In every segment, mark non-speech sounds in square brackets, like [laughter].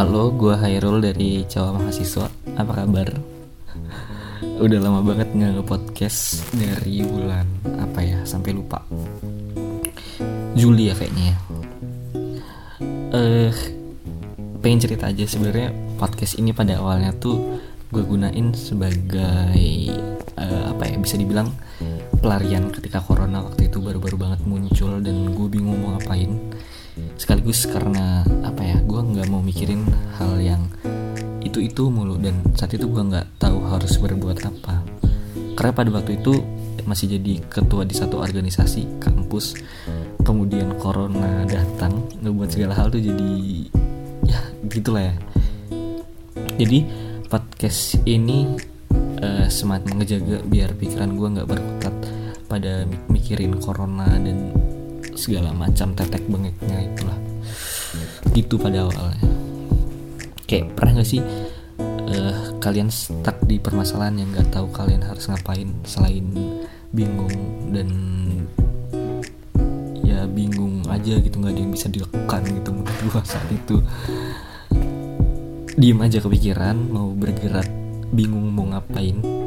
Halo, gue Hairul dari Jawa Mahasiswa. Apa kabar? Udah lama banget nggak nge-podcast dari bulan apa ya? Sampai lupa. Juli ya kayaknya ya. Eh, pengen cerita aja sebenarnya podcast ini pada awalnya tuh gue gunain sebagai uh, apa ya bisa dibilang pelarian ketika corona waktu itu baru-baru banget muncul dan gue bingung mau ngapain sekaligus karena apa ya gue nggak mau mikirin hal yang itu itu mulu. Dan saat itu gue nggak tahu harus berbuat apa. Karena pada waktu itu masih jadi ketua di satu organisasi kampus kemudian corona datang ngebuat segala hal tuh jadi ya gitulah ya. Jadi podcast ini uh, semangat mengejaga biar pikiran gue nggak berkutat pada mikirin corona dan segala macam tetek bengeknya itulah. Gitu pada awalnya. Kayak pernah gak sih uh, kalian stuck di permasalahan yang nggak tahu kalian harus ngapain selain bingung dan ya bingung aja gitu nggak ada yang bisa dilakukan gitu menurut gue saat itu. Diem aja kepikiran mau bergerak bingung mau ngapain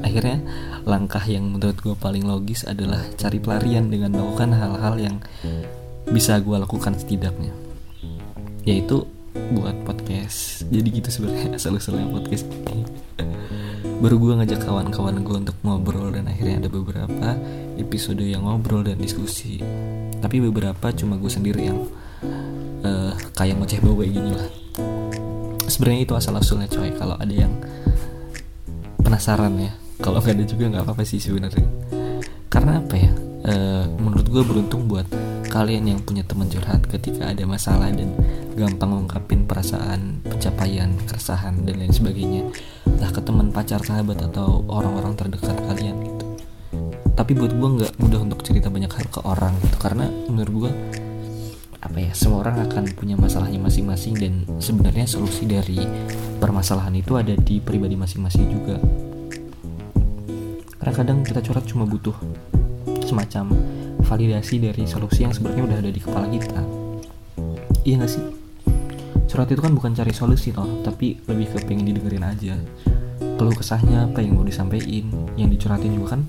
akhirnya langkah yang menurut gue paling logis adalah cari pelarian dengan melakukan hal-hal yang bisa gue lakukan setidaknya. Yaitu buat podcast. Jadi gitu sebenarnya [laughs] asal usulnya podcast ini. Baru gue ngajak kawan-kawan gue untuk ngobrol dan akhirnya ada beberapa episode yang ngobrol dan diskusi. Tapi beberapa cuma gue sendiri yang uh, kayak ngoceh bawa gini lah. Sebenarnya itu asal usulnya coy. Kalau ada yang penasaran ya kalau nggak ada juga nggak apa-apa sih sebenarnya. Karena apa ya? E, menurut gue beruntung buat kalian yang punya teman curhat ketika ada masalah dan gampang ngungkapin perasaan pencapaian keresahan dan lain sebagainya. Lah ke teman pacar sahabat atau orang-orang terdekat kalian gitu. Tapi buat gue nggak mudah untuk cerita banyak hal ke orang gitu. Karena menurut gue apa ya semua orang akan punya masalahnya masing-masing dan sebenarnya solusi dari permasalahan itu ada di pribadi masing-masing juga karena kadang kita curhat cuma butuh semacam validasi dari solusi yang sebenarnya udah ada di kepala kita. Iya gak sih? Curhat itu kan bukan cari solusi toh tapi lebih ke pengen didengerin aja. Keluh kesahnya apa yang mau disampaikan yang dicurhatin juga kan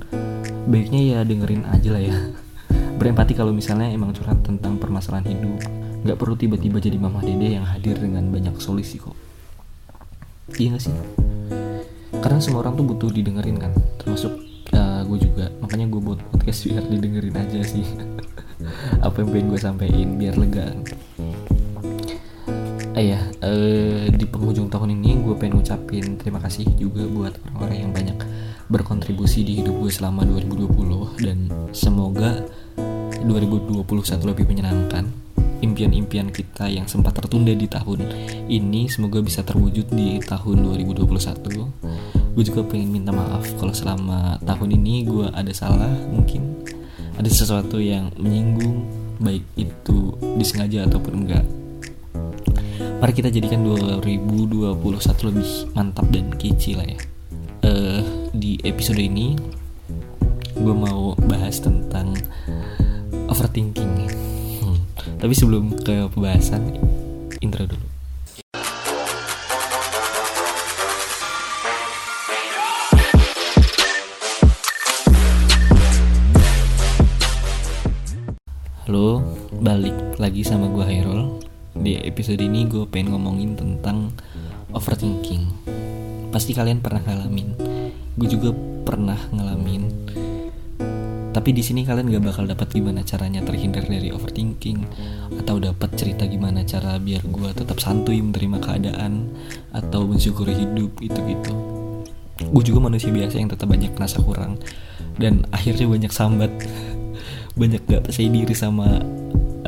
baiknya ya dengerin aja lah ya. [laughs] Berempati kalau misalnya emang curhat tentang permasalahan hidup. Nggak perlu tiba-tiba jadi mama dede yang hadir dengan banyak solusi kok. Iya gak sih karena semua orang tuh butuh didengerin kan termasuk uh, gue juga. Makanya gue buat podcast [laughs] biar didengerin aja sih. [laughs] Apa yang pengen gue sampein biar lega. Eh ya uh, di penghujung tahun ini gue pengen ngucapin terima kasih juga buat orang-orang yang banyak berkontribusi di hidup gue selama 2020 dan semoga 2021 lebih menyenangkan impian-impian kita yang sempat tertunda di tahun ini semoga bisa terwujud di tahun 2021 gue juga pengen minta maaf kalau selama tahun ini gue ada salah mungkin ada sesuatu yang menyinggung baik itu disengaja ataupun enggak. Mari kita jadikan 2021 lebih mantap dan kece lah ya. Uh, di episode ini gue mau bahas tentang overthinking. Tapi sebelum ke pembahasan intro dulu. Halo, balik lagi sama gue Hairul. Di episode ini gue pengen ngomongin tentang overthinking. Pasti kalian pernah ngalamin. Gue juga pernah ngalamin Tapi di sini kalian gak bakal dapat gimana caranya terhindar dari overthinking Atau dapat cerita gimana cara biar gue tetap santuy menerima keadaan Atau mensyukuri hidup itu-gitu Gue juga manusia biasa yang tetap banyak ngerasa kurang Dan akhirnya banyak sambat. [laughs] Banyak gak percaya diri sama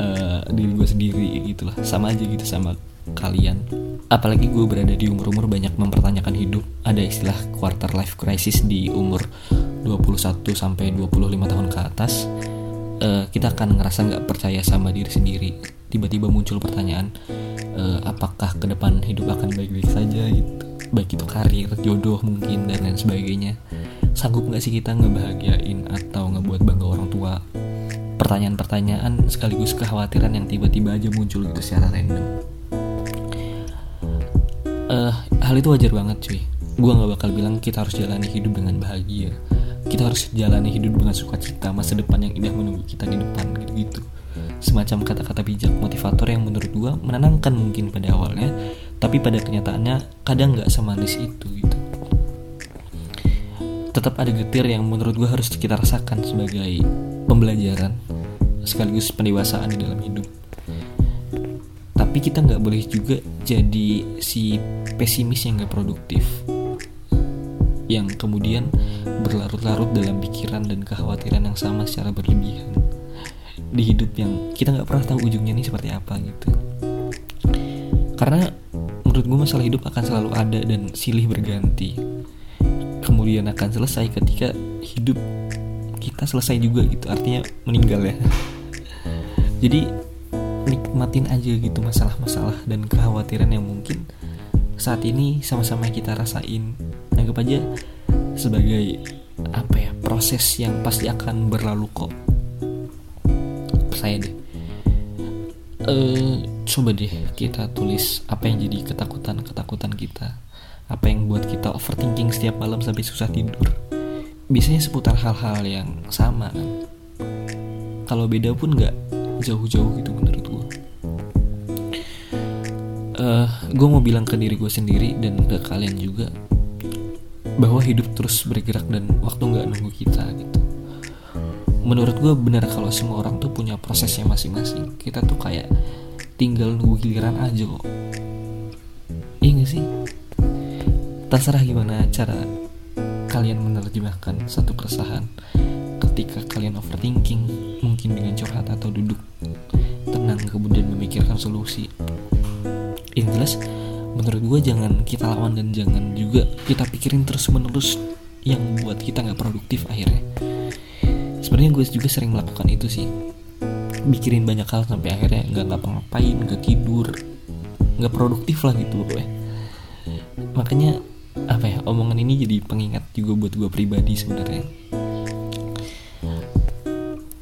uh, diri gue sendiri gitu lah sama aja gitu sama kalian. Apalagi gue berada di umur-umur banyak mempertanyakan hidup. Ada istilah quarter life crisis di umur 21 sampai 25 tahun ke atas uh, kita akan ngerasa nggak percaya sama diri sendiri. Tiba-tiba muncul pertanyaan uh, apakah ke depan hidup akan baik-baik saja gitu? Baik itu karir jodoh mungkin dan lain sebagainya. Sanggup nggak sih kita ngebahagiain atau ngebuat bangga orang tua? Pertanyaan-pertanyaan sekaligus kekhawatiran yang tiba-tiba aja muncul gitu secara random. Hal itu wajar banget cuy. Gue nggak bakal bilang kita harus jalani hidup dengan bahagia kita harus jalani hidup dengan sukacita masa depan yang indah menunggu kita di depan gitu-gitu semacam kata-kata bijak motivator yang menurut gue menenangkan mungkin pada awalnya tapi pada kenyataannya kadang nggak semanis itu gitu. Tetap ada getir yang menurut gue harus kita rasakan sebagai pembelajaran sekaligus pendewasaan di dalam hidup. Tapi kita nggak boleh juga jadi si pesimis yang gak produktif. Yang kemudian berlarut-larut dalam pikiran dan kekhawatiran yang sama secara berlebihan. Di hidup yang kita nggak pernah tahu ujungnya ini seperti apa gitu. Karena menurut gue masalah hidup akan selalu ada dan silih berganti. Kemudian akan selesai ketika hidup kita selesai juga gitu artinya meninggal ya. [laughs] Jadi nikmatin aja gitu masalah-masalah dan kekhawatiran yang mungkin saat ini sama-sama kita rasain. Anggap aja sebagai apa ya proses yang pasti akan berlalu kok. Saya deh. Uh, coba deh kita tulis apa yang jadi ketakutan ketakutan kita. Apa yang buat kita overthinking setiap malam sampai susah tidur. Biasanya seputar hal-hal yang sama kan. Kalau beda pun nggak jauh-jauh gitu menurut gue uh, gue mau bilang ke diri gue sendiri dan ke kalian juga bahwa hidup terus bergerak dan waktu nggak nunggu kita gitu. Menurut gue benar kalau semua orang tuh punya prosesnya masing-masing. Kita tuh kayak tinggal nunggu giliran aja kok. Iya gak sih? Terserah gimana cara kalian menerjemahkan satu keresahan ketika kalian overthinking mungkin dengan curhat atau duduk tenang kemudian memikirkan solusi. Yang jelas menurut gue jangan kita lawan dan jangan juga kita pikirin terus menerus yang buat kita nggak produktif akhirnya. Sebenarnya gue juga sering melakukan itu sih. Mikirin banyak hal sampai akhirnya nggak ngapa-ngapain nggak tidur nggak produktif lah gitu gue makanya apa ya omongan ini jadi pengingat juga buat gue pribadi sebenarnya.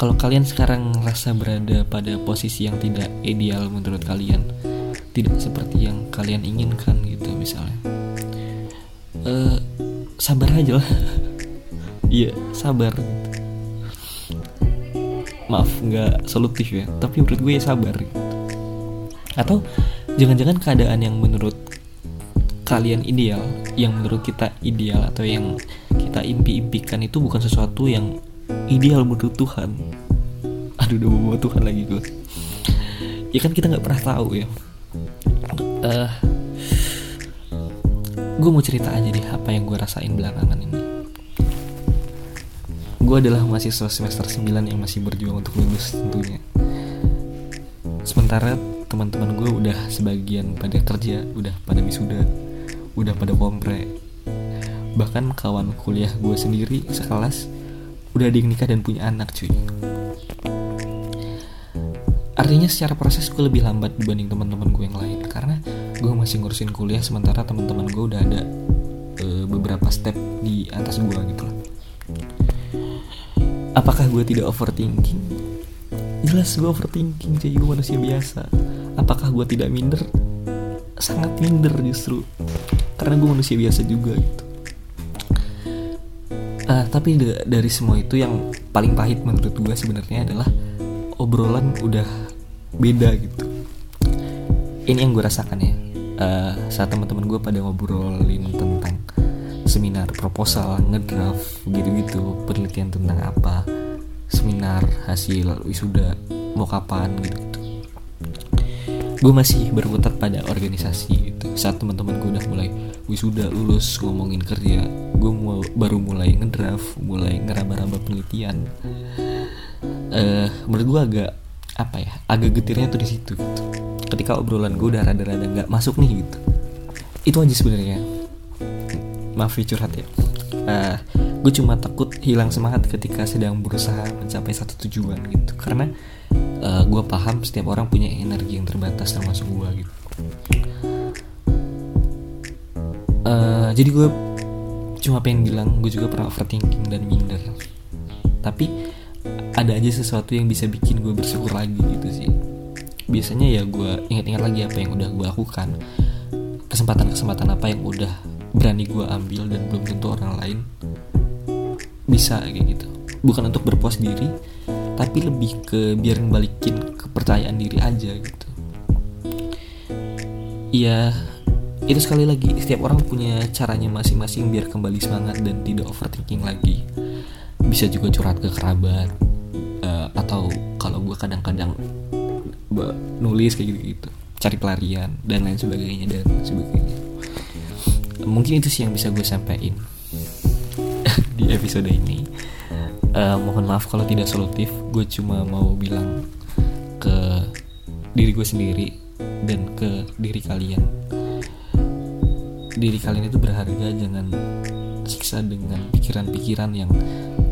Kalau kalian sekarang rasa berada pada posisi yang tidak ideal menurut kalian tidak seperti yang kalian inginkan gitu misalnya. Uh, sabar aja lah. [laughs] Iya sabar. Maaf nggak solutif ya. Tapi menurut gue ya sabar. Atau jangan-jangan keadaan yang menurut kalian ideal yang menurut kita ideal atau yang kita impi-impikan itu bukan sesuatu yang ideal menurut Tuhan. Aduh udah bawa Tuhan lagi gue ya kan kita nggak pernah tahu ya uh, gue mau cerita aja deh apa yang gue rasain belakangan ini. Gue adalah mahasiswa semester 9 yang masih berjuang untuk lulus tentunya. Sementara teman-teman gue udah sebagian pada kerja udah pada wisuda udah pada kompre. Bahkan kawan kuliah gue sendiri sekelas udah ada yang nikah dan punya anak cuy. Artinya secara proses gue lebih lambat dibanding teman-teman gue yang lain karena gue masih ngurusin kuliah sementara teman-teman gue udah ada uh, beberapa step di atas gue gitu loh apakah gue tidak overthinking? Jelas gue overthinking jadi gue manusia biasa. Apakah gue tidak minder? Sangat minder justru karena gue manusia biasa juga gitu. Uh, tapi dari semua itu yang paling pahit menurut gue sebenarnya adalah obrolan udah beda gitu. Ini yang gue rasakan ya uh, saat teman-teman gue pada ngobrolin tentang seminar proposal ngedraft gitu-gitu penelitian tentang apa seminar hasil wisuda mau kapan gitu-gitu. Gue masih berputar pada organisasi gitu saat teman-teman gue udah mulai wisuda lulus ngomongin kerja gue mau, baru mulai ngedraft mulai ngeraba-raba penelitian. Uh, menurut gue agak apa ya agak getirnya tuh di situ gitu. Ketika obrolan gue udah rada-rada nggak masuk nih gitu. Itu aja sebenarnya. Maaf ya curhat ya. Uh, eh, gue cuma takut hilang semangat ketika sedang berusaha mencapai satu tujuan gitu. Karena uh, eh, gue paham setiap orang punya energi yang terbatas termasuk gue gitu. Uh, jadi gue cuma pengen bilang gue juga pernah overthinking dan minder. Tapi ada aja sesuatu yang bisa bikin gue bersyukur lagi gitu sih biasanya ya gue ingat-ingat lagi apa yang udah gue lakukan. Kesempatan-kesempatan apa yang udah berani gue ambil dan belum tentu orang lain bisa kayak gitu. Bukan untuk berpuas diri tapi lebih ke biar balikin kepercayaan diri aja gitu. Ya itu sekali lagi setiap orang punya caranya masing-masing biar kembali semangat dan tidak overthinking lagi. Bisa juga curhat ke kerabat uh, atau kalau gue kadang-kadang nulis kayak gitu-gitu. Cari pelarian dan lain sebagainya dan sebagainya. Mungkin itu sih yang bisa gue sampaikan [laughs] di episode ini. Uh, mohon maaf kalau tidak solutif. Gue cuma mau bilang ke diri gue sendiri dan ke diri kalian. Diri kalian itu berharga jangan siksa dengan pikiran-pikiran yang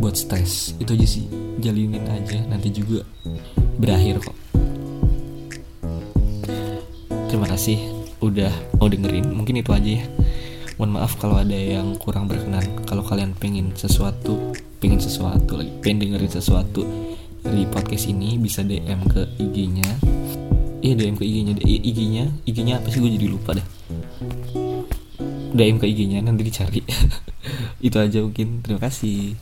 buat stres. Itu aja sih. Jalinin aja. Nanti juga berakhir kok terima kasih udah mau dengerin. Mungkin itu aja ya. Mohon maaf kalau ada yang kurang berkenan. Kalau kalian pengen sesuatu pengen sesuatu lagi pengen dengerin sesuatu dari podcast ini bisa DM ke IG-nya iya DM ke IG-nya IG-nya IG-nya apa sih? Gue jadi lupa deh. DM ke IG-nya nanti dicari. [laughs] Itu aja mungkin. Terima kasih